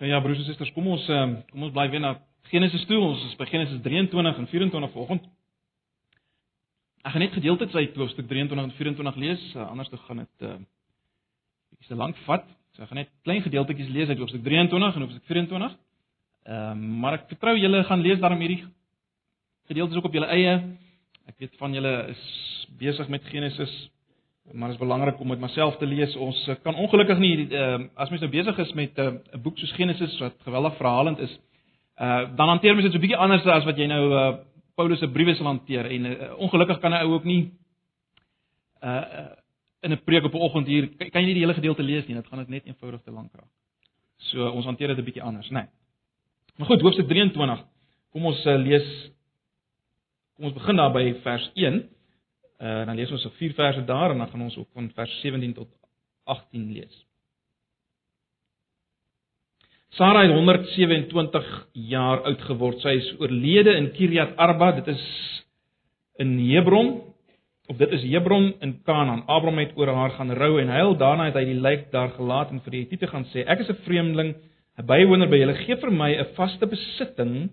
Ja, broers en susters, kom ons ehm, kom ons bly weer na Genesis toe. Ons is by Genesis 23 en 24 vanoggend. Ek gaan net gedeeltes uit hoofstuk 23 en 24 lees, uh, anders dan gaan dit 'n uh, bietjie te lank vat. So ek gaan net klein gedeeltetjies lees uit hoofstuk 23 en hoofstuk 24. Ehm, um, maar ek vertrou julle gaan lees daarom hierdie gedeeltes ook op julle eie. Ek weet van julle is besig met Genesis maar dit is belangrik om dit myself te lees. Ons eh, kan ongelukkig nie uh, as mens nou besig is met eh, 'n uh, boek soos Genesis wat geweldig verhalend is, uh, dan hanteer mens dit so 'n bietjie anders as wat jy nou uh, Paulus se briewe sal hanteer en uh, ongelukkig kan 'n ou ook nie uh in 'n preek op 'n oggend hier kan jy nie die hele gedeelte lees nie. Dit gaan dit net eenvoudig te lank raak. So ons hanteer dit 'n bietjie anders, né? Nee. Maar goed, hoofstuk 23. Kom ons uh, lees Kom ons begin daar by vers 1. Uh dan lees ons so vier verse daar en dan gaan ons ook van vers 17 tot 18 lees. Sara het 127 jaar oud geword. Sy is oorlede in Kiriat Arba. Dit is in Hebron of dit is Hebron in Kanaan. Abraham het oor haar gaan rou en huil. Daarna het hy die lyk daar gelaat en vir die Hittite gaan sê: "Ek is 'n vreemdeling, 'n bywoner by julle. Geef vir my 'n vaste besitting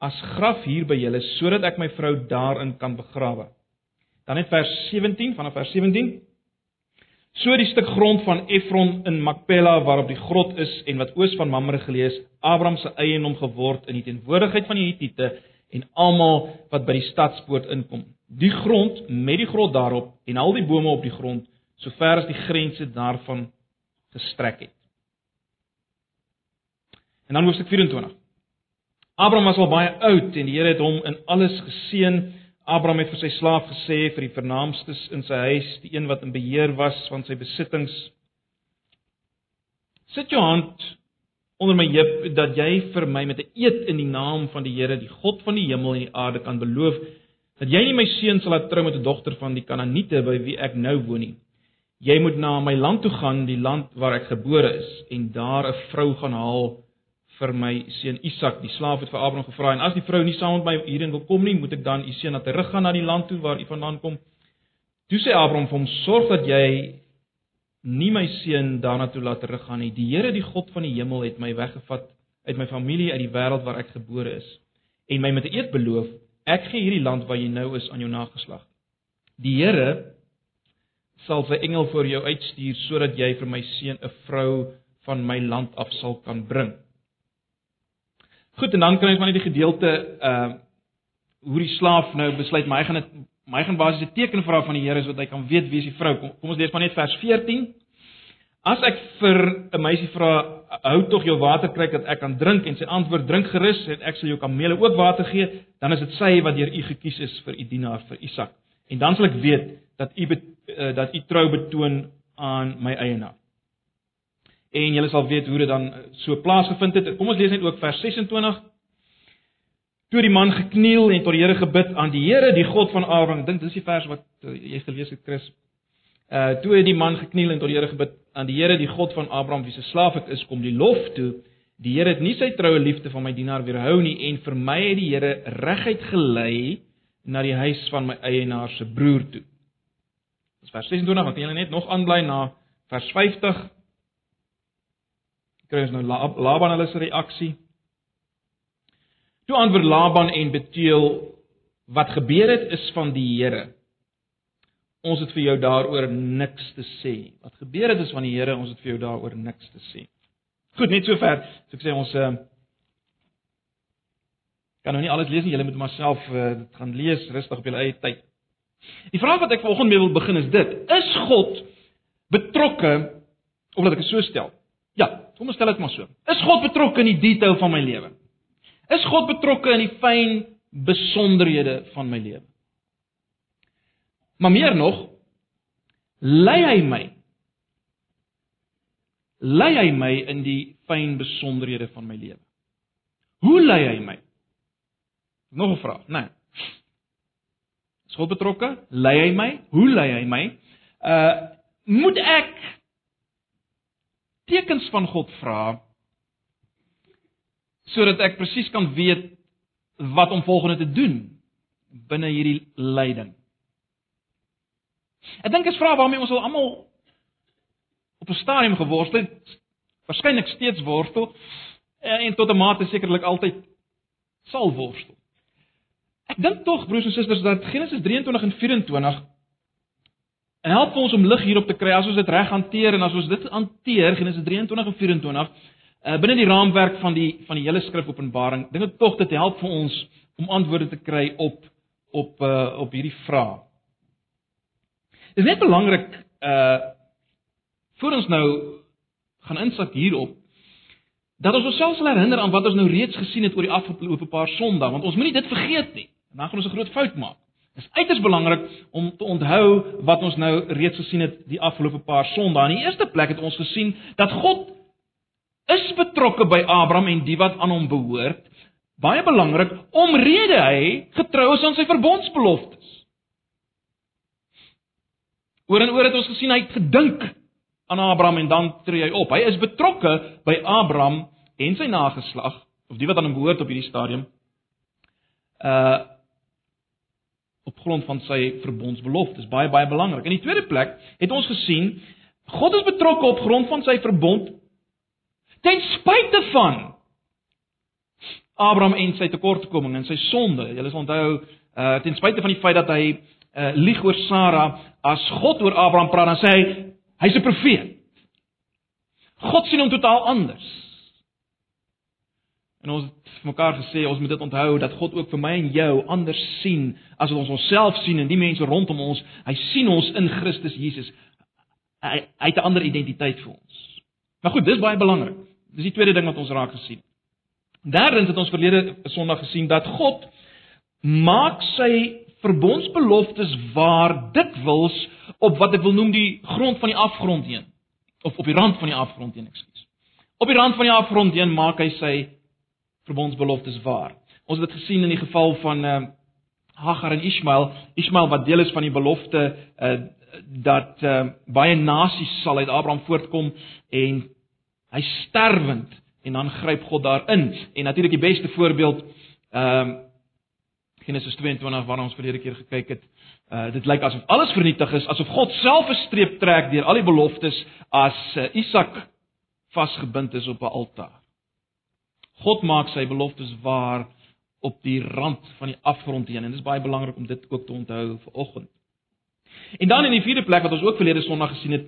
as graf hier by julle sodat ek my vrou daarin kan begrawe." Dan net vers 17 vanaf vers 17. So die stuk grond van Efron in Makpela waarop die grot is en wat oos van Mamre gelees, Abraham se eiendom geword in die teenwoordigheid van die Hittite en almal wat by die stadspoort inkom. Die grond met die grot daarop en al die bome op die grond, sover as die grense daarvan gestrek het. En dan hoofstuk 24. Abraham was al baie oud en die Here het hom in alles geseën Abraham het vir sy slaaf gesê vir die vernaamstes in sy huis, die een wat in beheer was van sy besittings: Sit jou hand onder my heup dat jy vir my met 'n eed in die naam van die Here, die God van die hemel en die aarde kan beloof dat jy nie my seun sal laat trou met 'n dogter van die Kanaaniete by wie ek nou woon nie. Jy moet na my land toe gaan, die land waar ek gebore is, en daar 'n vrou gaan haal vir my seun Isak. Die slaaf het vir Abraham gevra en as die vrou nie saam met my hierin wil kom nie, moet ek dan u seun laat teruggaan na die land toe waar u vandaan kom. Toe sê Abraham vir hom: "Sorg dat jy nie my seun daarna toe laat teruggaan nie. Die Here, die God van die hemel, het my weggevat uit my familie uit die wêreld waar ek gebore is en my met 'n eed beloof: Ek gee hierdie land waar jy nou is aan jou nageslag. Die Here sal sy engel voor jou uitstuur sodat jy vir my seun 'n vrou van my land af sal kan bring. Goed, en dan kry ons maar net die gedeelte uh hoe die slaaf nou besluit my gaan dit my gaan basies 'n teken vra van die Here sodat hy kan weet wie is die vrou. Kom, kom ons lees maar net vers 14. As ek vir 'n meisie vra, hou tog jou water kry dat ek kan drink en sy antwoord drink gerus en ek sal jou kamele ook water gee, dan is dit sy wat deur u gekies is vir u dienaar vir Isak. En dan sal ek weet dat u uh, dat u trou betoon aan my eienaar en julle sal weet hoe dit dan eh, so plaasgevind het. Kom ons lees net ook vers 26. Toe die man gekniel en tot die Here gebid aan die Here, die God van Abraham. Dink dis die vers wat uh, jy gelees het, Chris. Uh toe die man gekniel en tot die Here gebid aan die Here, die God van Abraham, wie se slaaf ek is, kom die lof toe. Die Here het nie sy troue liefde van my dienaar weerhou nie en vir my het die Here reguit gelei na die huis van my eienaar se broer toe. Dis vers 26, want jy net nog aanbly na vers 50 kry ons nou Laban hulle se reaksie. Toe antwoord Laban en Beteel wat gebeur het is van die Here. Ons het vir jou daaroor niks te sê. Wat gebeur het is van die Here, ons het vir jou daaroor niks te sê. Goed, net sover. So ek sê ons uh, kan nou nie alles lees nie. Julle moet maar self uh, dit gaan lees rustig op julle eie tyd. Die vraag wat ek vanoggend mee wil begin is dit: Is God betrokke of laat ek dit so stel? Ja, kom ons stel dit maar so. Is God betrokke in die detail van my lewe? Is God betrokke in die fyn besonderhede van my lewe? Maar meer nog, lei hy my lei hy my in die fyn besonderhede van my lewe? Hoe lei hy my? Nog 'n vraag, né? Nee. Is God betrokke? Lei hy my? Hoe lei hy my? Uh moet ek tekens van God vra sodat ek presies kan weet wat om volgende te doen binne hierdie lyding. Ek dink dit is vrae waarmee ons al almal op 'n stadium geworstel het, waarskynlik steeds worstel. en tot 'n mate sekerlik altyd sal worstel. Ek dink tog broers en susters dat Genesis 23 en 24 help ons om lig hierop te kry as ons dit reg hanteer en as ons dit hanteer Genesis 23 en 24 uh, binne die raamwerk van die van die hele skrif Openbaring. Dink ek tog dit help vir ons om antwoorde te kry op op uh, op hierdie vrae. Dit is net belangrik uh voor ons nou gaan insak hierop dat ons osself sal herinner aan wat ons nou reeds gesien het oor die afgelope paar Sondae, want ons moenie dit vergeet nie. Dan gaan ons 'n groot fout maak. Dit is uiters belangrik om te onthou wat ons nou reeds gesien het die afgelope paar Sondae. In die eerste plek het ons gesien dat God is betrokke by Abraham en die wat aan hom behoort. Baie belangrik omrede hy getrou is aan sy verbondsbeloftes. Oor en oor het ons gesien hy het gedink aan Abraham en dan tree hy op. Hy is betrokke by Abraham en sy nageslag of die wat aan hom behoort op hierdie stadium. Uh op grond van sy verbondsbeloftes. Baie baie belangrik. In die tweede plek het ons gesien God is betrokke op grond van sy verbond ten spyte van Abraham en sy tekortkoming en sy sonde. Julle sal onthou uh ten spyte van die feit dat hy uh lieg oor Sara, as God oor Abraham praat, dan sê hy hy's 'n profeet. God sien hom totaal anders. En ons het mekaar gesê ons moet dit onthou dat God ook vir my en jou anders sien as wat ons onsself sien en die mense rondom ons. Hy sien ons in Christus Jesus. Hy, hy het 'n ander identiteit vir ons. Maar goed, dis baie belangrik. Dis die tweede ding wat ons raak gesien. Derdens het ons verlede Sondag gesien dat God maak sy verbondsbeloftes waar dikwels op wat ek wil noem die grond van die afgrond heen of op die rand van die afgrond heen, ekskuus. Op die rand van die afgrond heen maak hy sy verbondsbeloftes waar. Ons het dit gesien in die geval van uh Hagar en Ismael, Ismael wat deel is van die belofte uh dat uh baie nasies sal uit Abraham voortkom en hy sterwend en dan gryp God daarin. En natuurlik die beste voorbeeld ehm uh, Genesis 22 waarna ons verlede keer gekyk het. Uh dit lyk asof alles vernietig is, asof God self 'n streep trek deur al die beloftes as uh, Isak vasgebind is op 'n altaar. God maak sy beloftes waar op die rand van die afgrond heen en dit is baie belangrik om dit ook te onthou vir oggend. En dan in die vierde plek wat ons ook verlede Sondag gesien het,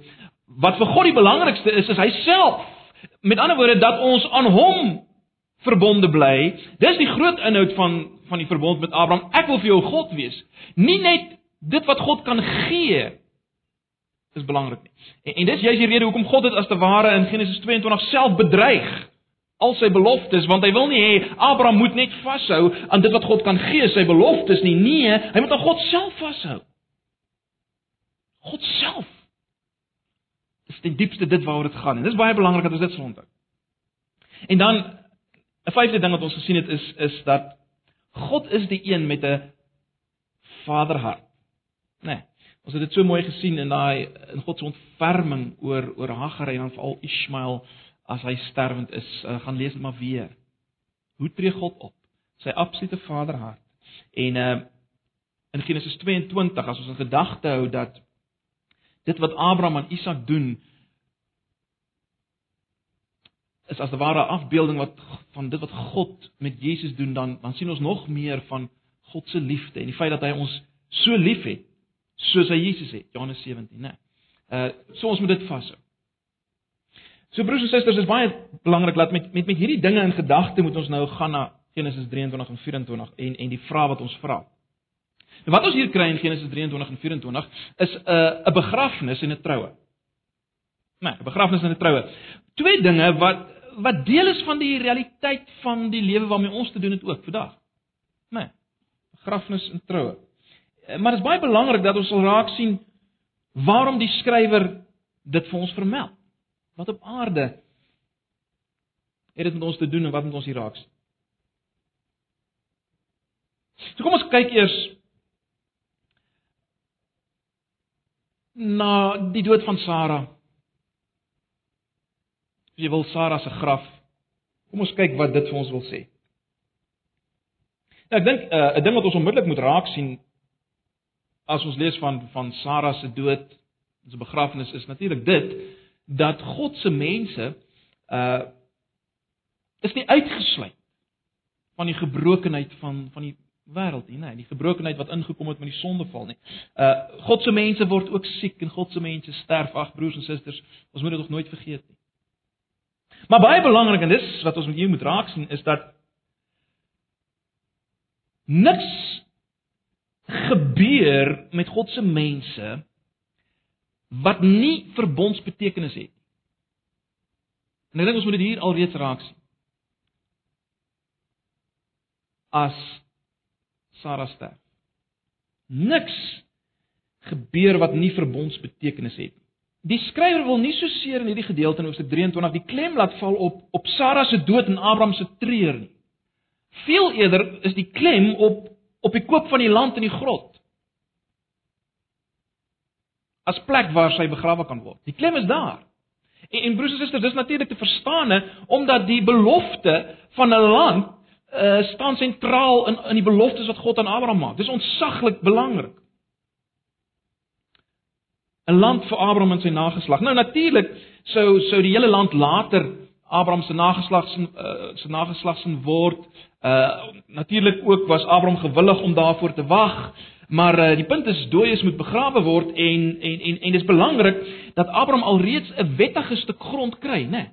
wat vir God die belangrikste is, is hy self. Met ander woorde dat ons aan hom verbonde bly. Dis die groot inhoud van van die verbond met Abraham. Ek wil vir jou God wees. Nie net dit wat God kan gee is belangrik nie. En, en dis juist die rede hoekom God dit as te ware in Genesis 22 self bedreig al sy beloftes want hy wil nie hê Abraham moet net vashou aan dit wat God kan gee, sy beloftes nie. Nee, hy moet aan God self vashou. God self. Dis die diepste dit waaroor dit gaan en dis baie belangrik dat ons dit sondig. En dan 'n vyfde ding wat ons gesien het is is dat God is die een met 'n vaderhart. Né? Nee, ons het dit so mooi gesien in daai in God se ontferming oor oor Hagar en dan veral Ismael as hy sterwend is, uh, gaan lees dit maar weer. Hoe tree God op? Sy absolute vaderhart. En uh in Genesis 22 as ons in gedagte hou dat dit wat Abraham aan Isak doen is as 'n ware afbeelding wat van dit wat God met Jesus doen dan dan sien ons nog meer van God se liefde en die feit dat hy ons so liefhet soos hy Jesus het Johannes 17 nê. Uh so ons moet dit vashou. So broers en susters, is baie belangrik dat met met met hierdie dinge in gedagte moet ons nou gaan na Genesis 23 en 24 en en die vraag wat ons vra. En wat ons hier kry in Genesis 23 en 24 is 'n uh, 'n begrafnis en 'n troue. Nee, 'n begrafnis en 'n troue. Twee dinge wat wat deel is van die realiteit van die lewe waarmee ons te doen het ook vandag. Nee. Begrafnis en troue. Maar dit is baie belangrik dat ons sal raak sien waarom die skrywer dit vir ons vermeld. Wat op aarde het dit met ons te doen en wat moet ons hier raaks? So kom ons kyk eers na die dood van Sara. Jy wil Sara se graf. Kom ons kyk wat dit vir ons wil sê. Nou ek dink uh, 'n ding wat ons onmiddellik moet raak sien as ons lees van van Sara se dood, se begrafnis is natuurlik dit dat God se mense uh is nie uitgesluit van die gebrokenheid van van die wêreld nie, nee, die gebrokenheid wat ingekom het met die sondeval nie. Uh God se mense word ook siek en God se mense sterf, ag broers en susters, ons moet dit nog nooit vergeet nie. Maar baie belangrik en dis wat ons met jou moet raak sien is dat niks gebeur met God se mense wat nie verbondsbetekenis het. En ek dink ons moet dit hier alreeds raak sien. As Sara sterf. Niks gebeur wat nie verbondsbetekenis het nie. Die skrywer wil nie so seer in hierdie gedeelte in Hoofstuk 23 die klem laat val op op Sara se dood en Abraham se treur nie. Veel eerder is die klem op op die koop van die land in die grot. As plek waar sy begrawe kan word. Die klem is daar. En, en broers en susters, dis natuurlik te verstaan omdat die belofte van 'n land uh, staan sentraal in in die beloftes wat God aan Abraham maak. Dis ontsaglik belangrik. 'n Land vir Abraham en sy nageslag. Nou natuurlik sou sou die hele land later Abraham se nageslag se uh, nageslag se word. Uh natuurlik ook was Abraham gewillig om daarvoor te wag. Maar uh, die punt is dooies moet begrawe word en en en en dis belangrik dat Abraham alreeds 'n wettige stuk grond kry, né? Nee,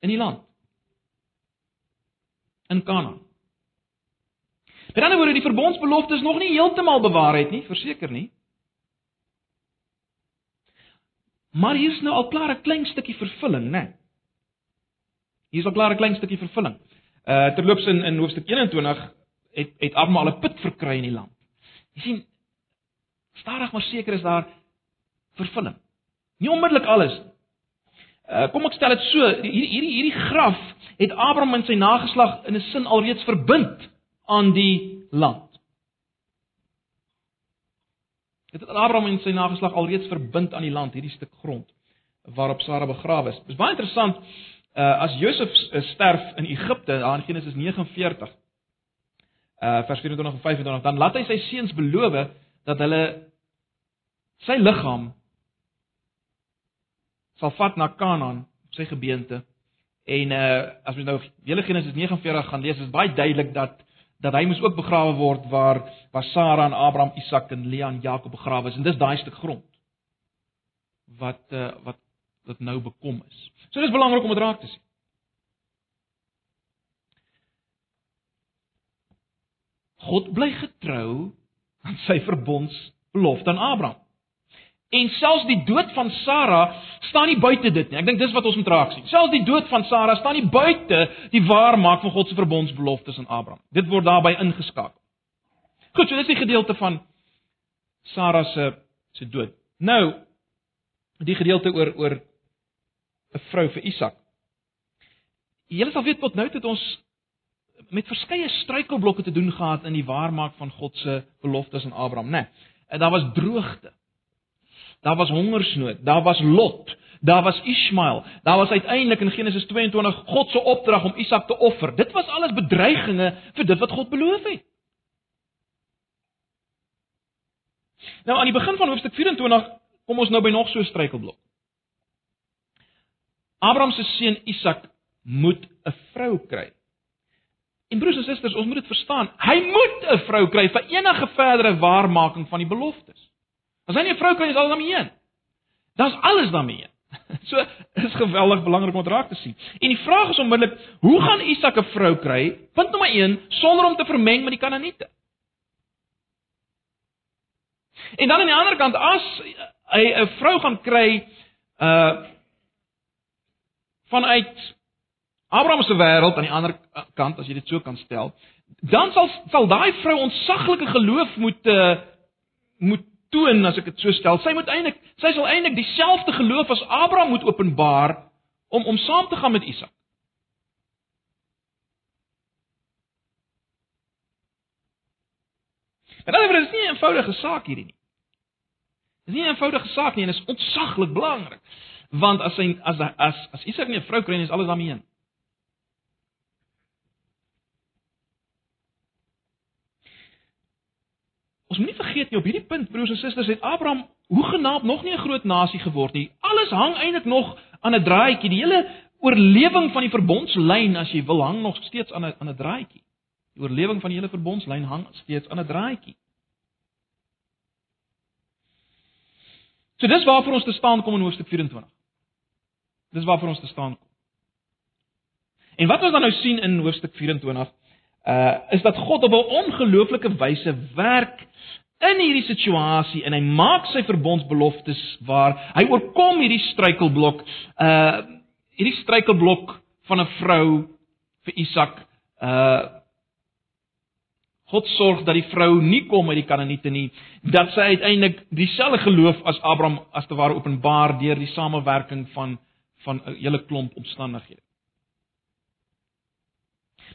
in die land in Kanaan. Met ander woorde, die verbondsbelofte is nog nie heeltemal bewaarheid nie, verseker nie. Maar hier is nou al klaar 'n klein stukkie vervulling, né? Hier is al klaar 'n klein stukkie vervulling. Uh terloops in in hoofstuk 21 het het almal 'n put verkry in die land. Jy sien stadig maar seker is daar vervulling. Nie onmiddellik alles nie. Uh, kom ek stel dit so, hierdie hierdie hierdie graf het Abraham en sy nageslag in 'n sin alreeds verbind aan die land. Dit het Abraham en sy nageslag alreeds verbind aan die land, hierdie stuk grond waarop Sara begrawe is. Dit is baie interessant uh as Josef sterf in Egipte, daar in Genesis 49 uh vers 24 en 25, dan laat hy sy seuns beloof dat hulle sy liggaam sal vat na Kanaan, sy gebeente. En uh as ons nou hele Genesis 49 gaan lees, is baie duidelik dat dat hy moes ook begrawe word waar waar Sara en Abraham, Isak en Lea en Jakob begrawe is en dis daai stuk grond wat uh wat wat nou bekom is. So dis belangrik om dit raak te sien. God bly getrou aan sy verbondsbelofte aan Abraham. En selfs die dood van Sara staan nie buite dit nie. Ek dink dis wat ons moet raak sien. Selfs die dood van Sara staan nie buite die waarmaak van God se verbondsbeloftes aan Abraham. Dit word daarbey ingeskakel. Goed, so dis die gedeelte van Sara se se dood. Nou die gedeelte oor oor 'n vrou vir Isak. Julle sal weet tot nou toe het ons met verskeie struikelblokke te doen gehad in die waarmaak van God se beloftes aan Abraham, né? Nee, daar was droogte. Daar was hongersnood, daar was Lot, daar was Ismael. Daar was uiteindelik in Genesis 22 God se opdrag om Isak te offer. Dit was alles bedreigings vir dit wat God beloof het. Nou aan die begin van hoofstuk 24 kom ons nou by nog so 'n struikelblok. Abraham se seun Isak moet 'n vrou kry. En broers en susters, ons moet dit verstaan. Hy moet 'n vrou kry vir enige verdere waarmaking van die beloftes. As hy nie 'n vrou kry nie, is alles daarmee een. Dan's alles daarmee een. So is geweldig belangrik om dit raak te sien. En die vraag is onmiddellik, hoe gaan Isak 'n vrou kry? Punt nommer 1, sonder om te vermeng met die Kanaaniete. En dan aan die ander kant, as hy 'n vrou gaan kry uh vanuit Abraham se wêreld aan die ander kant as jy dit so kan stel, dan sal sal daai vrou ontsaglike geloof moet uh, moet toon as ek dit so stel. Sy moet eintlik sy sal eintlik dieselfde geloof as Abraham moet openbaar om om saam te gaan met Isak. En dan is dit nie 'n eenvoudige saak hierdie nie. Dit is nie 'n eenvoudige saak nie en dit is ontsaglik belangrik. Want as hy as as as Isak nie 'n vrou kry nie, is alles daarmee heen. Ons moenie vergeet nie op hierdie punt broers en susters het Abraham hoegenaamd nog nie 'n groot nasie geword nie. Alles hang eintlik nog aan 'n draadjie. Die hele oorlewing van die verbondslyn as jy wil hang nog steeds aan 'n aan 'n draadjie. Die oorlewing van die hele verbondslyn hang steeds aan 'n draadjie. So dis waarvoor ons te staan kom in hoofstuk 24. Dis waarvoor ons te staan kom. En wat ons dan nou sien in hoofstuk 24 uh is dat God op 'n ongelooflike wyse werk in hierdie situasie en hy maak sy verbondsbeloftes waar hy oorkom hierdie struikelblok uh hierdie struikelblok van 'n vrou vir Isak uh God sorg dat die vrou nie kom uit die Kanaaniete nie, dat sy uiteindelik dieselfde geloof as Abraham as te ware openbaar deur die samewerking van van 'n hele klomp omstandighede.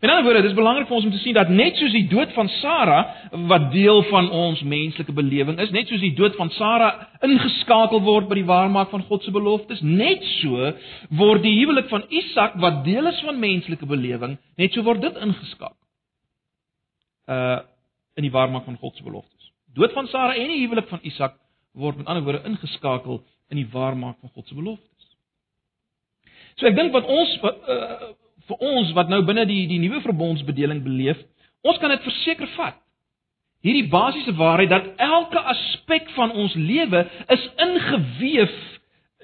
'n ander woorde, dit is belangrik vir ons om te sien dat net soos die dood van Sara wat deel van ons menslike belewing is, net soos die dood van Sara ingeskakel word by die waarmaak van God se beloftes, net so word die huwelik van Isak wat deel is van menslike belewing, net so word dit ingeskakel. Uh in die waarmaak van God se beloftes. Dood van Sara en die huwelik van Isak word met ander woorde ingeskakel in die waarmaak van God se beloftes. So ek dink wat ons uh, vir ons wat nou binne die die nuwe verbondsbedeling beleef, ons kan dit verseker vat. Hierdie basiese waarheid dat elke aspek van ons lewe is ingeweef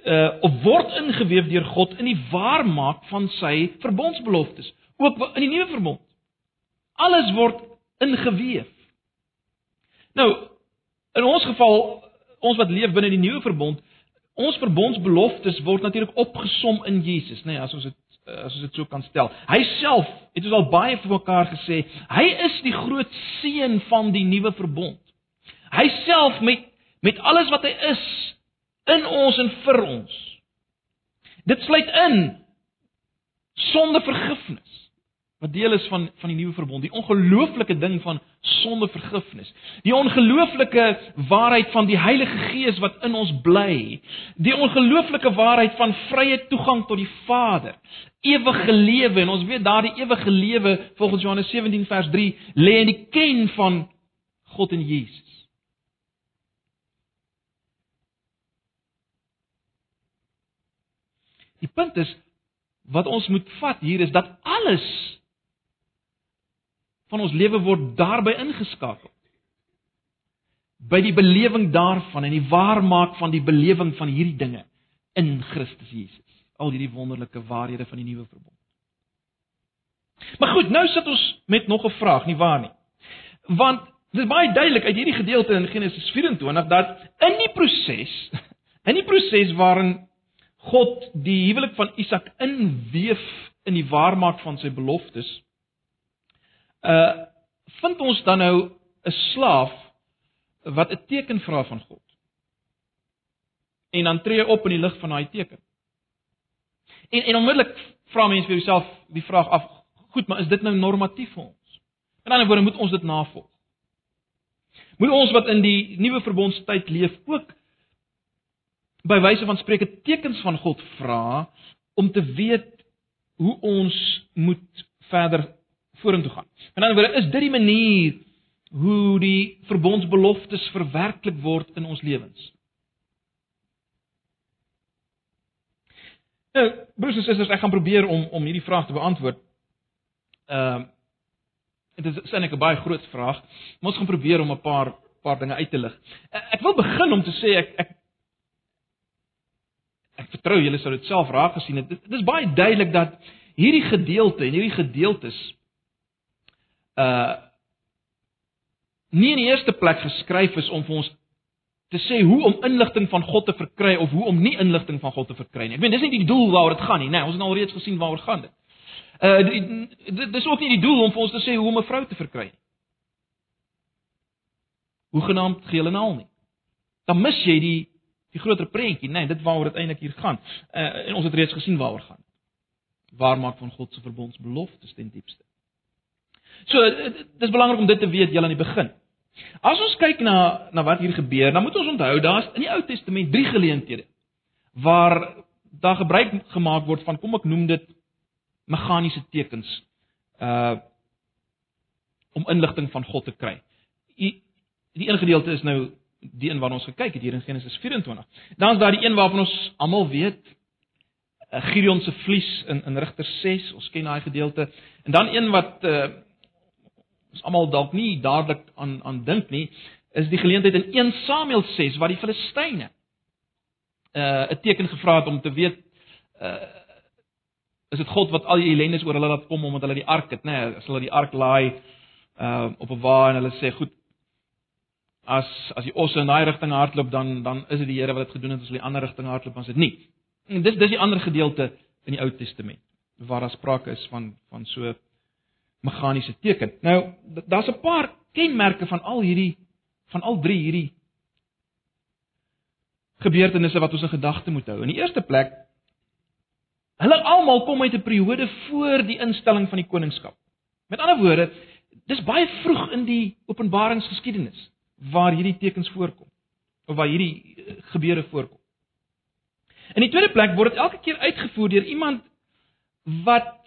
uh of word ingeweef deur God in die waarmaak van sy verbondsbeloftes, ook in die nuwe verbond. Alles word ingeweef. Nou, in ons geval, ons wat leef binne die nuwe verbond, ons verbondsbeloftes word natuurlik opgesom in Jesus, nê, nee, as ons dit as ons dit so kan stel. Hy self het ons al baie vir mekaar gesê, hy is die groot seën van die nuwe verbond. Hy self met met alles wat hy is in ons en vir ons. Dit sluit in sonde vergifnis wat deel is van van die nuwe verbond, die ongelooflike ding van sondevergifnis. Die ongelooflike waarheid van die Heilige Gees wat in ons bly. Die ongelooflike waarheid van vrye toegang tot die Vader. Ewige lewe en ons weet daardie ewige lewe volgens Johannes 17 vers 3 lê in die ken van God en Jesus. Die punt is wat ons moet vat hier is dat alles van ons lewe word daarbey ingeskakel. By die belewing daarvan en die waarmaak van die belewing van hierdie dinge in Christus Jesus. Al hierdie wonderlike waarhede van die nuwe verbond. Maar goed, nou sit ons met nog 'n vraag, nie waar nie? Want dit is baie duidelik uit hierdie gedeelte in Genesis 24 dat in die proses, in die proses waarin God die huwelik van Isak inweef in die waarmaak van sy beloftes, uh vind ons dan nou 'n slaaf wat 'n teken vra van God. En dan tree hy op in die lig van daai teken. En en onmiddellik vra mense vir jouself die vraag af, goed, maar is dit nou normatief vir ons? In ander woorde, moet ons dit navolg? Moet ons wat in die nuwe verbondstyd leef ook by wyse van spreke tekens van God vra om te weet hoe ons moet verder vorentoe gaan. In ander woorde, is dit die manier hoe die verbondsbeloftes verwerklik word in ons lewens? Nou, broers en susters, ek gaan probeer om om hierdie vraag te beantwoord. Ehm uh, dit is eintlik 'n baie groot vraag, maar ons gaan probeer om 'n paar paar dinge uit te lig. Ek wil begin om te sê ek ek ek vertrou julle sou dit self raak gesien het. Dit is baie duidelik dat hierdie gedeelte en hierdie gedeeltes uh nie in die eerste plek geskryf is om vir ons te sê hoe om inligting van God te verkry of hoe om nie inligting van God te verkry nie. Ek meen dis nie die doel waaroor dit gaan nie, né? Nee, ons het al reeds gesien waaroor gaan dit. Uh dis ook nie die doel om vir ons te sê hoe om 'n vrou te verkry nie. Hoe genaamd geel en al nie. Dan mis jy die die groter prentjie, né? Nee, dit waaroor dit eintlik hier gaan. Uh en ons het reeds gesien waaroor gaan. Waar maak van God se verbondsbeloftes ten diepste? So dis belangrik om dit te weet heel aan die begin. As ons kyk na na wat hier gebeur, dan moet ons onthou daar's in die Ou Testament drie geleenthede waar daar gebruik gemaak word van kom ek noem dit meganiese tekens uh om inligting van God te kry. Die die een gedeelte is nou die een waarna ons gekyk het hier in Genesis 24. Dan is daar die een waarvan ons almal weet uh, Gideon se vlies in in Rigter 6, ons ken daai gedeelte. En dan een wat uh, ons almal dalk nie dadelik aan aan dink nie, is die geleentheid in 1 Samuel 6 waar die Filistyne uh 'n teken gevra het om te weet uh is dit God wat al die ellendes oor hulle laat kom omdat hulle die ark het, nê? Nee, as hulle die ark laai uh op 'n wa en hulle sê goed as as die osse in daai rigting hardloop dan dan is dit die Here wat dit gedoen het as hulle die ander rigting hardloop dan is dit nie. En dis dis die ander gedeelte in die Ou Testament waar daar sprake is van van so meganiese teken. Nou daar's 'n paar kenmerke van al hierdie van al drie hierdie gebeurtenisse wat ons in gedagte moet hou. In die eerste plek hulle almal kom uit 'n periode voor die instelling van die koningskap. Met ander woorde, dis baie vroeg in die openbaringsgeskiedenis waar hierdie tekens voorkom of waar hierdie eh, gebeure voorkom. In die tweede plek word dit elke keer uitgevoer deur iemand wat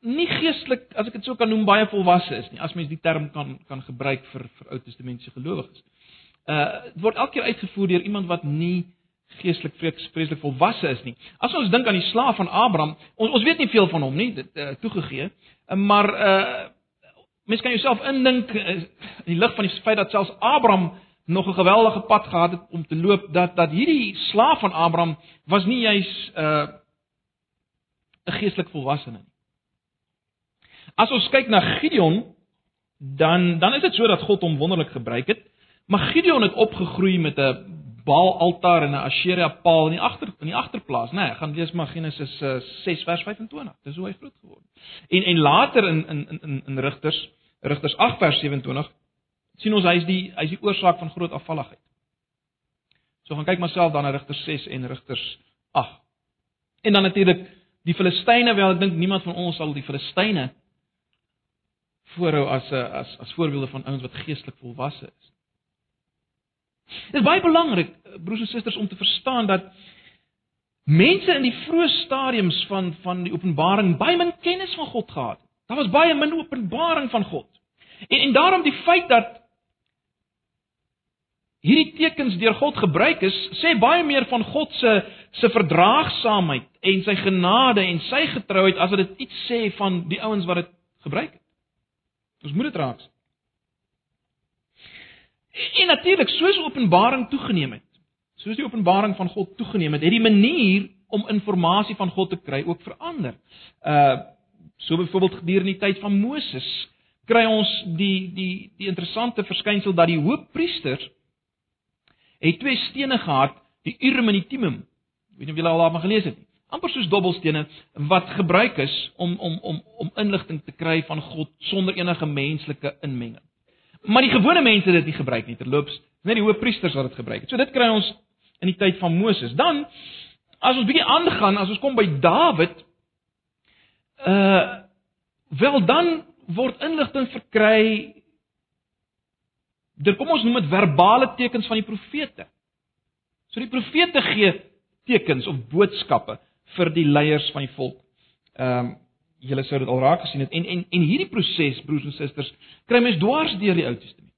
nie geestelik, as ek dit so kan noem, baie volwasse is nie, as mens die term kan kan gebruik vir vir Ou Testamentiese gelowiges. Uh dit word elke keer uitgevoer deur iemand wat nie geestelik vreeslik volwasse is nie. As ons dink aan die slaaf van Abraham, ons ons weet nie veel van hom nie, dit uh, toegegee, uh, maar uh mens kan jouself indink uh, in die lig van die feit dat selfs Abraham nog 'n geweldige pad gehad het om te loop dat dat hierdie slaaf van Abraham was nie juis uh 'n geestelik volwasse nie. As ons kyk na Gideon, dan dan is dit so dat God hom wonderlik gebruik het, maar Gideon het opgegroei met 'n Baal altaar en 'n Asherah paal in die agter in die agterplaas, né? Nee, gaan lees maar Genesis 6 uh, vers 25. Dis hoe hy groot geword het. En en later in in in in Rigters, Rigters 8 vers 27 sien ons hy is die hy is die oorsaak van groot afvalligheid. So gaan kyk maar self dan na Rigters 6 en Rigters 8. En dan natuurlik die Filistyne, wel ek dink niemand van ons sal die Filistyne voorhou as 'n as as voorbeelde van ouens wat geestelik volwasse is. Dit is baie belangrik, broers en susters, om te verstaan dat mense in die vroeë stadiums van van die openbaring baie min kennis van God gehad het. Daar was baie min openbaring van God. En en daarom die feit dat hierdie tekens deur God gebruik is, sê baie meer van God se se verdraagsaamheid en sy genade en sy getrouheid as wat dit iets sê van die ouens wat dit gebruik het. Ons moet dit raaks. En natuurlik, soos Openbaring toegeneem het, soos die Openbaring van God toegeneem het, het die manier om inligting van God te kry ook verander. Uh so byvoorbeeld gedurende die tyd van Moses kry ons die die die interessante verskynsel dat die hoofpriester het twee stene gehad, die Urim en die Thummim. Weet nie of julle al daarvan gelees het nie. Amper soos dobbelstene wat gebruik is om om om om inligting te kry van God sonder enige menslike inmenging. Maar die gewone mense het dit nie gebruik nie. Terloops, net die hoofpriesters wat dit gebruik het. So dit kry ons in die tyd van Moses. Dan as ons bietjie aangaan, as ons kom by Dawid, uh wel dan word inligting verkry deur kom ons noem dit verbale tekens van die profete. So die profete gee tekens of boodskappe vir die leiers van die volk. Ehm um, julle sou dit al raak gesien het en en en hierdie proses broers en susters kry mens dwars deur die Ou Testament.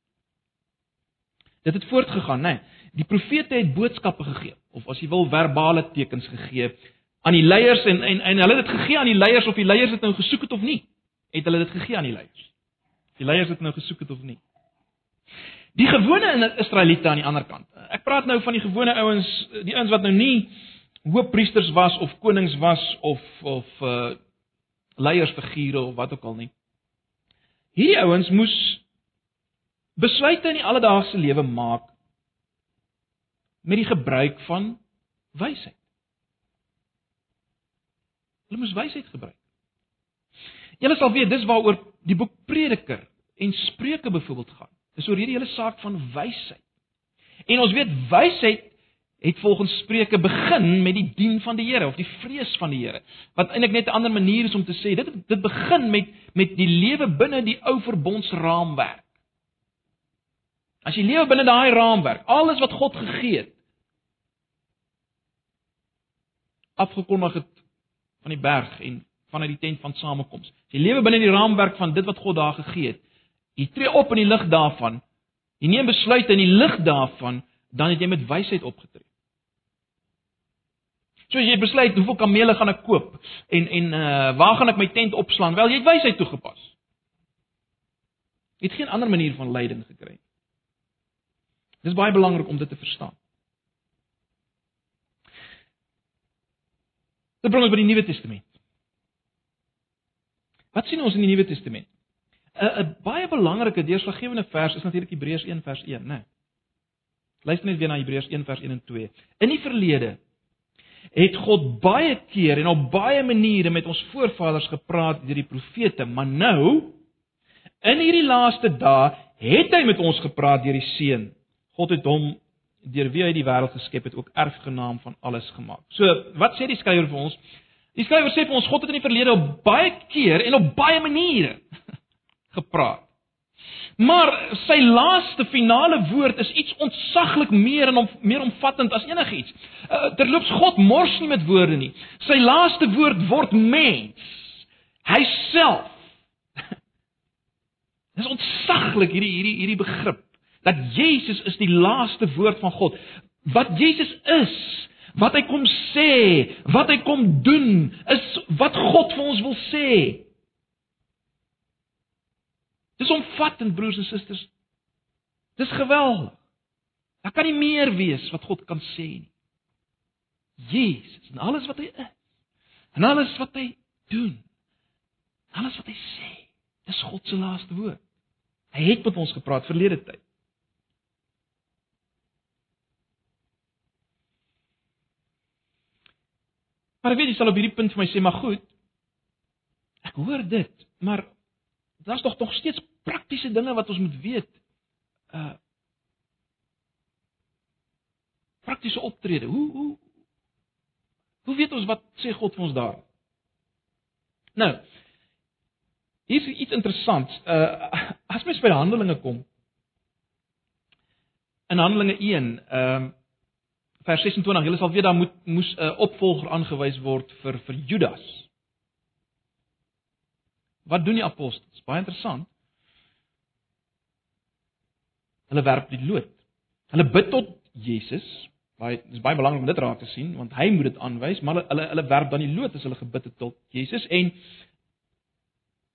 Dit het voortgegaan, né? Nee. Die profete het boodskappe gegee of as jy wil verbale tekens gegee aan die leiers en en en hulle het dit gegee aan die leiers of die leiers het nou gesoek het of nie. Het hulle dit gegee aan die leiers? Die leiers het nou gesoek het of nie? Die gewone Israeliete aan die ander kant. Ek praat nou van die gewone ouens, die ouens wat nou nie hoofpriesters was of konings was of of uh leiersfigure of wat ook al nie. Hierdie ouens moes besluite in die alledaagse lewe maak met die gebruik van wysheid. Hulle moes wysheid gebruik. Julle sal weet dis waaroor die boek Prediker en Spreuke byvoorbeeld gaan. Dis oor hierdie hele saak van wysheid. En ons weet wysheid het volgens Spreuke begin met die dien van die Here of die vrees van die Here. Wat eintlik net 'n ander manier is om te sê dit dit begin met met die lewe binne die ou verbondsraamwerk. As jy lewe binne daai raamwerk, alles wat God gegee het afgekondig het van die berg en vanuit die tent van samekoms. As jy lewe binne die raamwerk van dit wat God daar gegee het, jy tree op in die lig daarvan, jy neem besluite in die lig daarvan, dan het jy met wysheid opgetree. So as jy besluit hoeveel kamele gaan ek koop en en uh waar gaan ek my tent opslaan? Wel, jy het wysheid toegepas. Jy het geen ander manier van leiding gekry nie. Dis baie belangrik om dit te verstaan. Dit bring ons by die Nuwe Testament. Wat sien ons in die Nuwe Testament? 'n 'n baie belangrike deurslaggewende vers is natuurlik Hebreërs 1 vers 1, né? Nee. Luister net weer na Hebreërs 1 vers 1 en 2. In die verlede het God baie keer en op baie maniere met ons voorvaders gepraat deur die profete, maar nou in hierdie laaste dae het hy met ons gepraat deur die Seun. God het hom deur wie hy die wêreld geskep het ook erfgenaam van alles gemaak. So, wat sê die skrywer vir ons? Die skrywer sê vir ons God het in die verlede op baie keer en op baie maniere gepraat. Maar sy laaste finale woord is iets ontsaglik meer en om, meer omvattend as enigiets. Uh, terloops God mors nie met woorde nie. Sy laaste woord word mens. Hy self. Dis ontsaglik hierdie hierdie hierdie begrip dat Jesus is die laaste woord van God. Wat Jesus is, wat hy kom sê, wat hy kom doen, is wat God vir ons wil sê. Dis omvattend broers en susters. Dis geweldig. Daar kan nie meer wees wat God kan sê nie. Jesus en alles wat hy is. En alles wat hy doen. Alles wat hy sê, dis God se laaste woord. Hy het met ons gepraat verlede tyd. Maar weet jy sal op hierdie punt vir my sê, maar goed. Ek hoor dit, maar daar's tog nog steeds praktiese dinge wat ons moet weet. Uh praktiese optrede. Hoe hoe hoe weet ons wat sê God vir ons daar? Nou, hier is iets interessants. Uh as mens by Handelinge kom. In Handelinge 1, ehm uh, vers 26, julle sal weet daar moet moes 'n uh, opvolger aangewys word vir vir Judas. Wat doen die apostels? Baie interessant. Hulle werp die lood. Hulle bid tot Jesus. Baie dis baie belangrik om dit raak te sien want hy moet dit aanwys, maar hulle hulle, hulle werp dan die lood as hulle gebid het tot Jesus en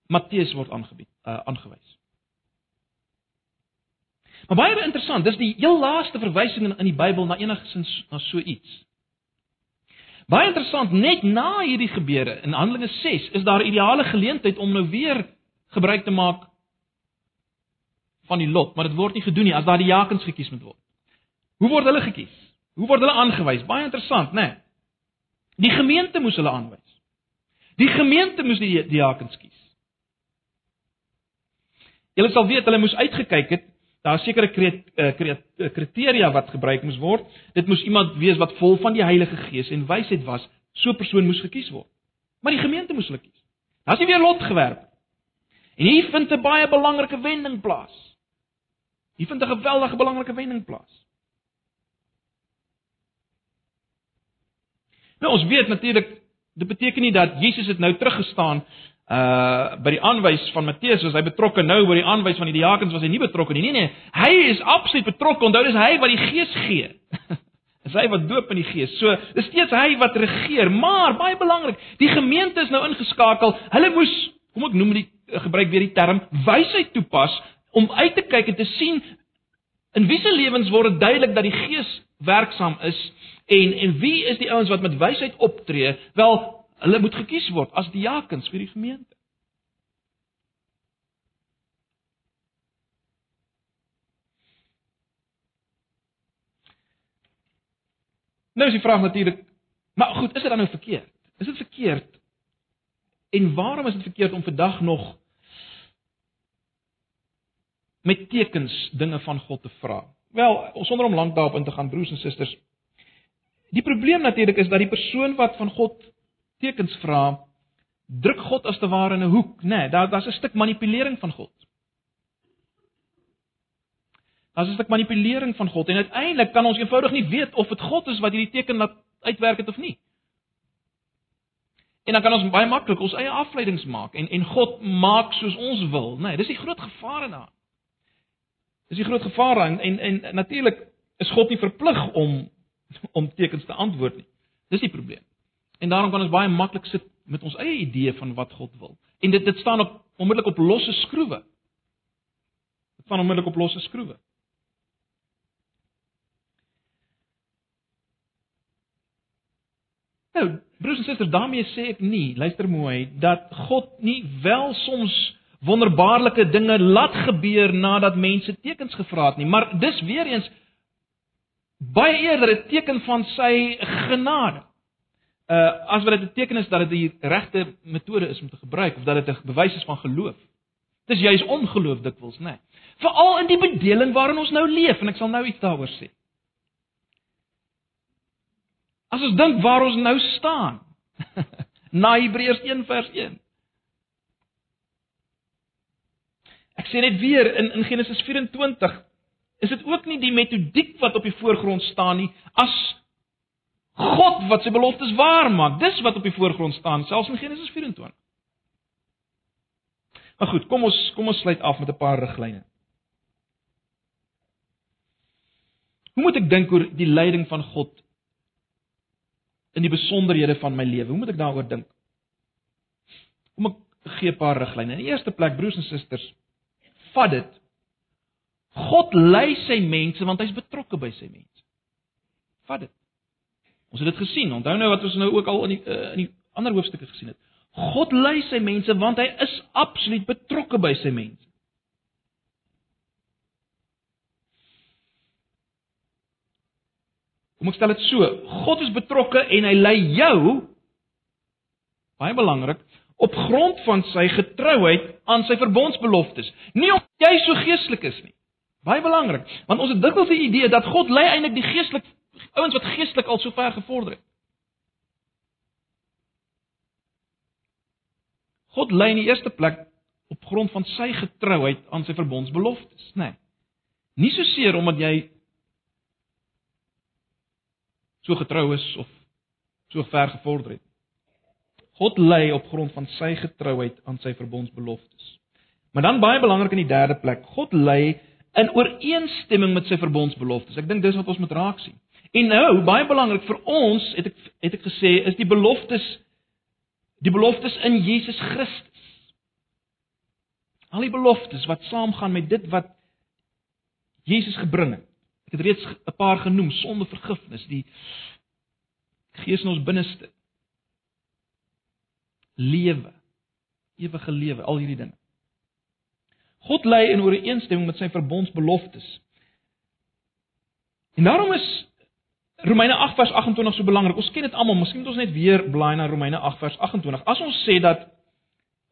Matteus word aangebied, uh, aangewys. Maar baie interessant, dis die heel laaste verwysing in, in die Bybel na enigsins na so iets. Baie interessant, net na hierdie gebeure in Handelinge 6 is daar 'n ideale geleentheid om nou weer gebruik te maak van die lot, maar dit word nie gedoen nie as daar die jakens gekies moet word. Hoe word hulle gekies? Hoe word hulle aangewys? Baie interessant, né? Nee. Die gemeente moes hulle aanwys. Die gemeente moes die, jakens kies. Julle sal weet hulle moes uitgekyk het Daar sekerre eh, eh, kriteria wat gebruik moes word. Dit moes iemand wees wat vol van die Heilige Gees en wysheid was. So 'n persoon moes gekies word. Maar die gemeente moes hulle kies. Daar's nie weer lot gewerp. En hier vind 'n baie belangrike wending plaas. Hier vind 'n geweldige belangrike wending plaas. Nou ons weet natuurlik dit beteken nie dat Jesus het nou teruggestaan uh by die aanwys van Matteus was hy betrokke nou by die aanwys van die diakens was hy nie betrokke nie. Nee nee, hy is absoluut betrokke. Onthou dis hy wat die Gees gee. Dis hy wat doop in die Gees. So, dis steeds hy wat regeer, maar baie belangrik, die gemeente is nou ingeskakel. Hulle moes, kom ek noem die gebruik weer die term wysheid toepas om uit te kyk en te sien in wie se lewens word dit duidelik dat die Gees werksaam is en en wie is die ouens wat met wysheid optree? Wel, Hulle moet gekies word as diakens vir die gemeente. Nou is die vraag natuurlik, maar goed, is dit dan nou verkeerd? Is dit verkeerd? En waarom is dit verkeerd om vandag nog met tekens dinge van God te vra? Wel, sonder om lank daarop in te gaan, broers en susters. Die probleem natuurlik is dat die persoon wat van God tekens vra, druk God as te ware in 'n hoek, nê? Nee, daar daar's 'n stuk manipulering van God. Daar's 'n stuk manipulering van God en uiteindelik kan ons eenvoudig nie weet of dit God is wat hierdie teken laat uitwerk het of nie. En dan kan ons baie maklik ons eie afleidings maak en en God maak soos ons wil, nê? Nee, dis die groot gevaar in daar. Dis die groot gevaar en en, en natuurlik is God nie verplig om om tekens te antwoord nie. Dis die probleem. En daarom kan ons baie maklik sit met ons eie idee van wat God wil. En dit dit staan op onmiddellik op losse skroewe. Dit staan onmiddellik op losse skroewe. Nou, broers en susters, daarmee sê ek nie, luister mooi, dat God nie wel soms wonderbaarlike dinge laat gebeur nadat mense tekens gevra het nie, maar dis weer eens baie eerder 'n teken van sy genade. Uh as wat dit 'n teken is dat dit die regte metode is om te gebruik of dat dit 'n bewys is van geloof. Dis juis ongeloof dikwels, né? Nee. Veral in die bedeling waarin ons nou leef en ek sal nou iets daaroor sê. As ons dink waar ons nou staan. Na Hebreërs 1 vers 1. Ek sê net weer in in Genesis 24 is dit ook nie die metodiek wat op die voorgrond staan nie as God wat sy beloftes waar maak. Dis wat op die voorgrond staan selfs in Genesis 24. Maar goed, kom ons kom ons sluit af met 'n paar riglyne. Hoe moet ek dink oor die leiding van God in die besonderhede van my lewe. Hoe moet ek daaroor dink? Kom ek gee 'n paar riglyne. In die eerste plek, broers en susters, vat dit God lei sy mense want hy's betrokke by sy mense. Vat dit. Ons het dit gesien. Onthou nou wat ons nou ook al in die uh, in die ander hoofstukke gesien het. God lei sy mense want hy is absoluut betrokke by sy mense. Kom ek stel dit so, God is betrokke en hy lei jou baie belangrik op grond van sy getrouheid aan sy verbondsbeloftes. Nie omdat jy so geestelik is nie. Baie belangrik, want ons het dikwels die idee dat God lei eintlik die geestelik ouens wat geestelik al so ver gevorder het. God lei in die eerste plek op grond van sy getrouheid aan sy verbondsbeloftes, nê. Nee. Nie so seer omdat jy so getrou is of so ver gevorder het. God lei op grond van sy getrouheid aan sy verbondsbeloftes. Maar dan baie belangrik in die derde plek, God lei in ooreenstemming met sy verbondsbeloftes. Ek dink dis wat ons moet raak sien. En nou, baie belangrik vir ons, het ek het ek gesê, is die beloftes die beloftes in Jesus Christus. Al die beloftes wat saamgaan met dit wat Jesus gebring het. Ek het reeds 'n paar genoem, sonde vergifnis, die Gees in ons binneste. Lewe, ewige lewe, al hierdie dinge. God lei in ooreenstemming met sy verbondsbeloftes. En daarom is Romeine 8 vers 28 so belangrik. Ons ken dit almal, miskien moet ons net weer blaai na Romeine 8 vers 28. As ons sê dat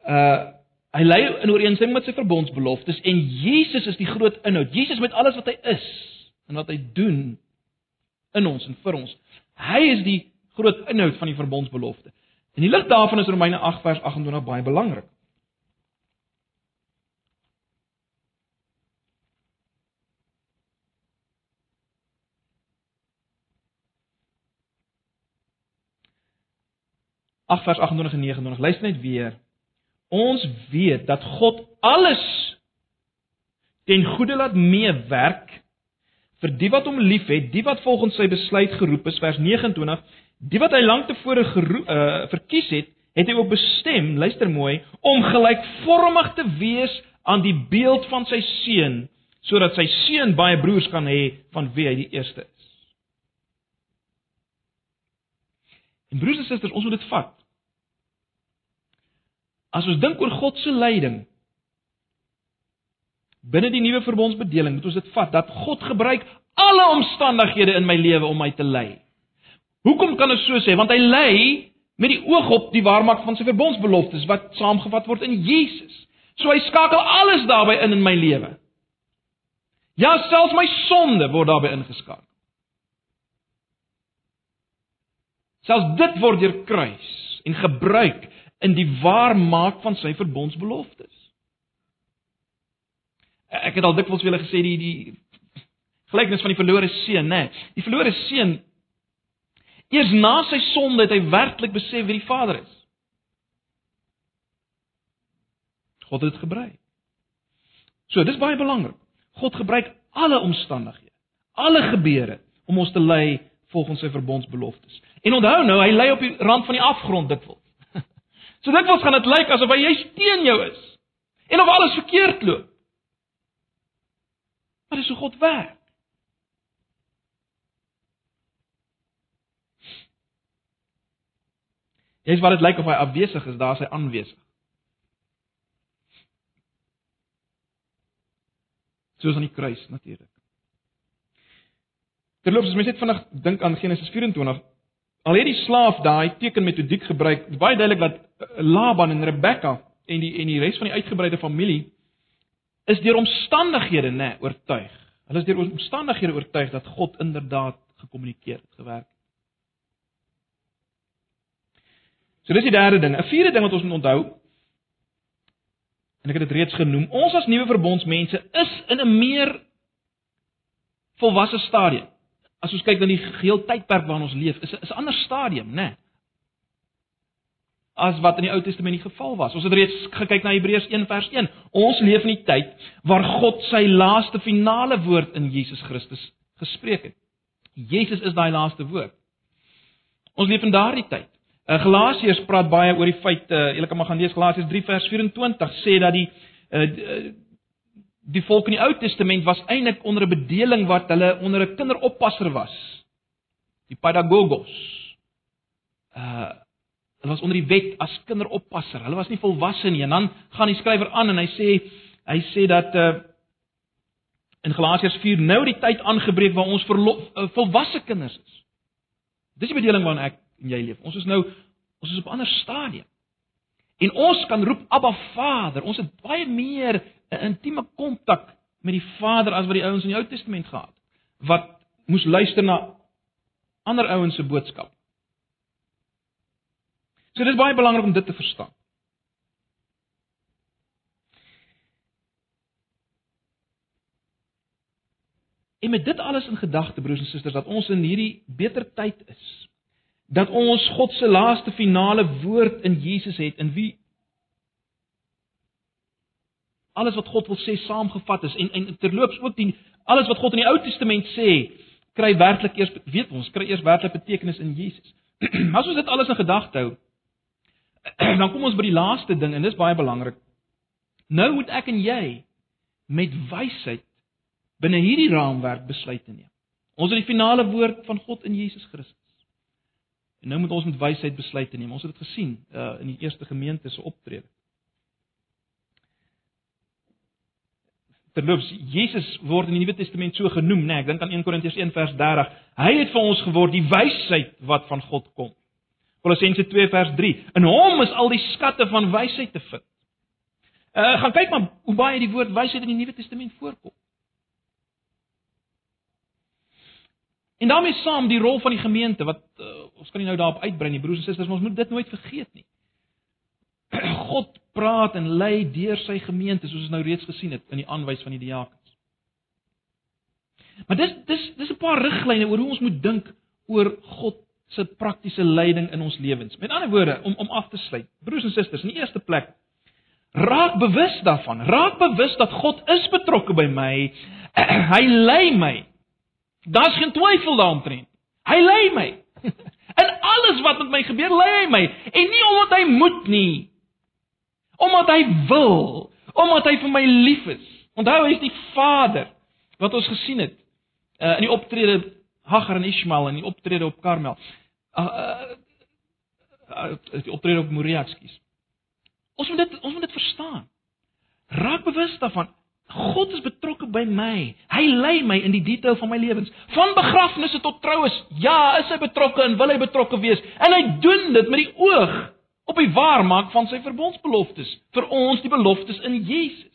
uh hy lei in ooreenstemming met sy verbondsbeloftes en Jesus is die groot inhoud. Jesus met alles wat hy is, en wat hy doen in ons en vir ons. Hy is die groot inhoud van die verbondsbelofte. En die lig daarvan is Romeine 8 vers 28 baie belangrik. Ag vers 28 en 29. Luister net weer. Ons weet dat God alles ten goeie laat meewerk vir die wat hom liefhet, die wat volgens sy besluit geroep is, vers 29, die wat hy lank tevore uh, verkies het, het hy ook bestem, luister mooi, om gelykvormig te wees aan die beeld van sy seun, sodat sy seun baie broers kan hê van wie hy die eerste is. En broers en susters, ons moet dit vat. As ons dink oor God se leiding, binne die nuwe verbondsbedeling moet ons dit vat dat God gebruik alle omstandighede in my lewe om my te lei. Hoekom kan ons so sê? Want hy lei met die oog op die waarmaak van sy verbondsbeloftes wat saamgevat word in Jesus. So hy skakel alles daarbey in in my lewe. Ja, selfs my sonde word daarbey ingeskakel. Selfs dit word deur kruis en gebruik in die waarmaak van sy verbondsbeloftes. Ek het al dikwels vir julle gesê die die gelykenis van die verlore seun, né? Nee, die verlore seun eers na sy sonde het hy werklik besef wie die Vader is. God het dit gebruik. So, dis baie belangrik. God gebruik alle omstandighede, alle gebeure om ons te lei volgens sy verbondsbeloftes. En onthou nou, hy lê op die rand van die afgrond dikwels. So dikwels gaan dit lyk asof hy teen jou is en of alles verkeerd loop. Maar dis hoe God werk. Dis wat dit lyk of hy afwesig is, daar is hy aanwesig. Soos aan die kruis natuurlik. Terloops, as mens net vinnig dink aan Genesis 24, al het die slaaf daai tekenmetodiek gebruik, baie duidelik dat eh, Laban en Rebekka en die en die res van die uitgebreide familie is deur omstandighede, nê, oortuig. Hulle is deur omstandighede oortuig dat God inderdaad gekommunikeer het, gewerk. So dis die derde ding. 'n Vierde ding wat ons moet onthou en ek het dit reeds genoem, ons as nuwe verbondsmense is in 'n meer volwasse stadium as ons kyk na die geheel tydperk waarin ons leef, is 'n is 'n ander stadium, né? Nee. As wat in die Ou Testament die geval was. Ons het reeds gekyk na Hebreërs 1 vers 1. Ons leef in die tyd waar God sy laaste finale woord in Jesus Christus gespreek het. Jesus is daai laaste woord. Ons leef in daardie tyd. Uh, Galasiërs praat baie oor die feit, uh, julle kan maar gaan lees Galasiërs 3 vers 24 sê dat die uh, die volk in die Ou Testament was eintlik onder 'n bedeling wat hulle onder 'n kinderoppasser was. Die pedagogos. Uh hulle was onder die wet as kinderoppasser. Hulle was nie volwasse nie. En dan gaan die skrywer aan en hy sê hy sê dat uh in Galasiërs 4 nou die tyd aangebreek waar ons verlof, uh, volwasse kinders is. Dis die bedeling waarin ek en jy leef. Ons is nou ons is op 'n ander stadium. En ons kan roep Abba Vader. Ons het baie meer 'n intieme kontak met die Vader as wat die ouens in die Ou Testament gehad het. Wat moes luister na ander ouens se boodskap. So dit is baie belangrik om dit te verstaan. En met dit alles in gedagte broers en susters dat ons in hierdie beter tyd is, dat ons God se laaste finale woord in Jesus het in wie alles wat God wil sê saamgevat is en en terloops ook die alles wat God in die Ou Testament sê kry werklik eers weet ons kry eers werklik betekenis in Jesus. As ons dit alles in gedagte hou, dan kom ons by die laaste ding en dis baie belangrik. Nou moet ek en jy met wysheid binne hierdie raamwerk besluite neem. Ons het die finale woord van God in Jesus Christus. En nou moet ons met wysheid besluite neem. Ons het dit gesien uh, in die eerste gemeente se optrede. Terloops, Jesus word in die Nuwe Testament so genoem, né? Nee, ek dink aan 1 Korintiërs 1 vers 30. Hy het vir ons geword die wysheid wat van God kom. Kolossense 2 vers 3. In hom is al die skatte van wysheid te vind. Uh gaan kyk maar hoe baie die woord wysheid in die Nuwe Testament voorkom. En daarmee saam die rol van die gemeente wat uh, ons kan nie nou daarop uitbrei nie, broers en susters, ons moet dit nooit vergeet nie. God praat en lei deur sy gemeente soos ons nou reeds gesien het in die aanwys van die diakens. Maar dis dis dis 'n paar riglyne oor hoe ons moet dink oor God se praktiese leiding in ons lewens. Met ander woorde, om om af te sluit. Broers en susters, in die eerste plek raak bewus daarvan. Raak bewus dat God is betrokke by my. Hy lei my. Daar's geen twyfel daaroor. Hy lei my. In alles wat met my gebeur, lei hy my en nie omdat hy moet nie, Omdat hy wil, omdat hy vir my lief is. Onthou hy is die Vader wat ons gesien het uh, in die optrede Hagar en Ismael en die optrede op Karmel. Uh, uh, uh, die optrede op Moria, ekskuus. Ons moet dit ons moet dit verstaan. Raak bewus daarvan. God is betrokke by my. Hy lei my in die detail van my lewens. Van begrafnisse tot troues. Ja, is hy betrokke en wil hy betrokke wees. En hy doen dit met die oog op die waarmaak van sy verbondsbeloftes vir ons die beloftes in Jesus.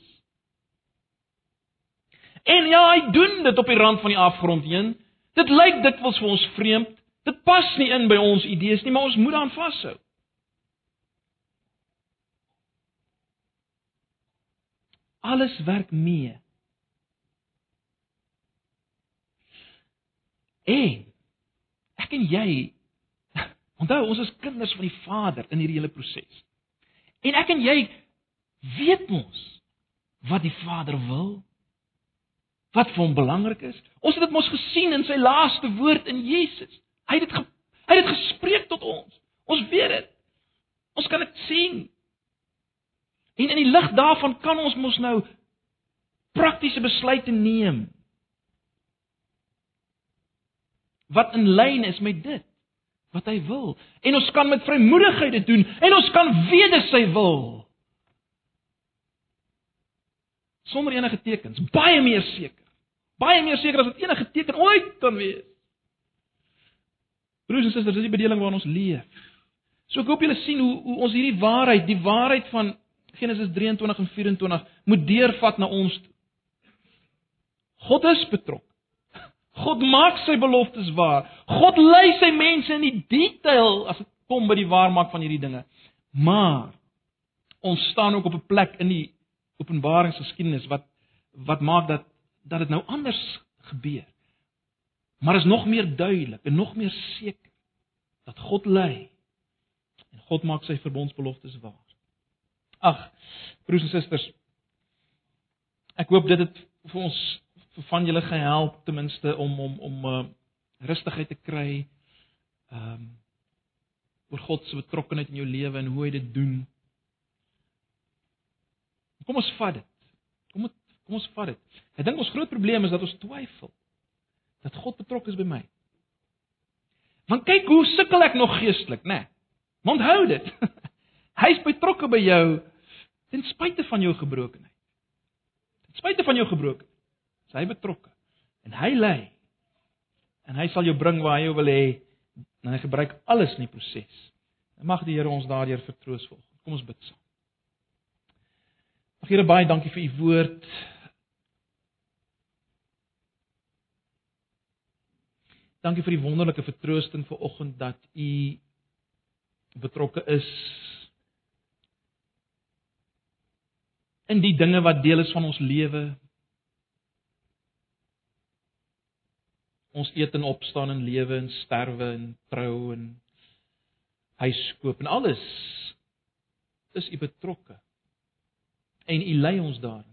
En ja, hy doen dit op die rand van die afgrond heen. Dit lyk dikwels vir ons vreemd. Dit pas nie in by ons idees nie, maar ons moet daaraan vashou. Alles werk mee. En ek en jy Onthou, ons is kinders van die Vader in hierdie hele proses. En ek en jy weet mos wat die Vader wil. wat vir hom belangrik is. Ons het dit mos gesien in sy laaste woord in Jesus. Hy het dit hy het dit gespreek tot ons. Ons weet dit. Ons kan dit sien. En in die lig daarvan kan ons mos nou praktiese besluite neem. Wat in lyn is met dit wat hy wil. En ons kan met vrymoedigheid dit doen en ons kan weet dis sy wil. Sonder enige tekens, baie meer seker. Baie meer seker as wat enige teken ooit kan wees. Broers en susters, dis die bedeling waarin ons leef. So ek hoop julle sien hoe hoe ons hierdie waarheid, die waarheid van Genesis 23 en 24 moet deurvat na ons. God is betrokke. God maak sy beloftes waar. God lei sy mense in die detail as dit kom by die waarmaak van hierdie dinge. Maar ons staan ook op 'n plek in die openbaringsgeskiedenis wat wat maak dat dat dit nou anders gebeur. Maar is nog meer duidelik en nog meer seker dat God lei en God maak sy verbondsbeloftes waar. Ag, broers en susters, ek hoop dit het vir ons vir van julle gehelp ten minste om om om uh, rustigheid te kry. Ehm um, oor God se betrokkeheid in jou lewe en hoe hy dit doen. Kom ons vat dit. Kom ons kom ons vat dit. Ek dink ons groot probleem is dat ons twyfel dat God betrokke is by my. Want kyk hoe sukkel ek nog geestelik, né? Nee. Onthou dit. Hy's betrokke by jou ten spyte van jou gebrokenheid. Ten spyte van jou gebrokenheid. Is hy betrokke. En hy lei. En hy sal jou bring waar hy jou wil hê. En hy gebruik alles in die proses. Mag die Here ons daardeur vertroos volg. Kom ons bid saam. Ag Here baie dankie vir u woord. Dankie vir die wonderlike vertroosting vir oggend dat u betrokke is in die dinge wat deel is van ons lewe. Ons eet en opstaan en lewe en sterwe en trou en huis koop en alles is u betrokke. En u lei ons daarin.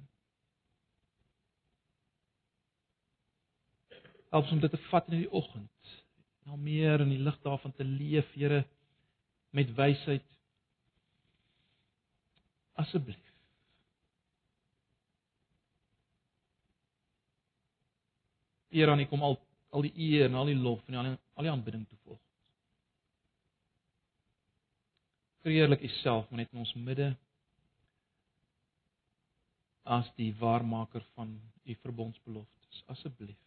Help ons om dit te vat in die oggend. Nou meer in die lig daarvan te leef, Here, met wysheid. Asseblief. Eer aan U kom al al die eer en al die lof en al die, al die aanbidding toe volg. Verheerlik U self net in ons midde as die waarmaker van U verbondsbeloftes asseblief.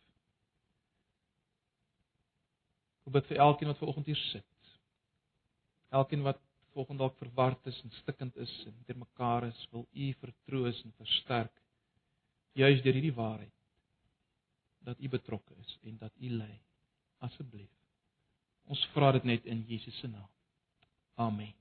Ek bid vir elkeen wat vanoggend hier sit. Elkeen wat volgens dalk verward is en stikkend is en ter mekaar is, wil U vertroos en versterk juis deur hierdie waarheid dat u betrokke is en dat u lei. Asseblief. Ons vra dit net in Jesus se naam. Amen.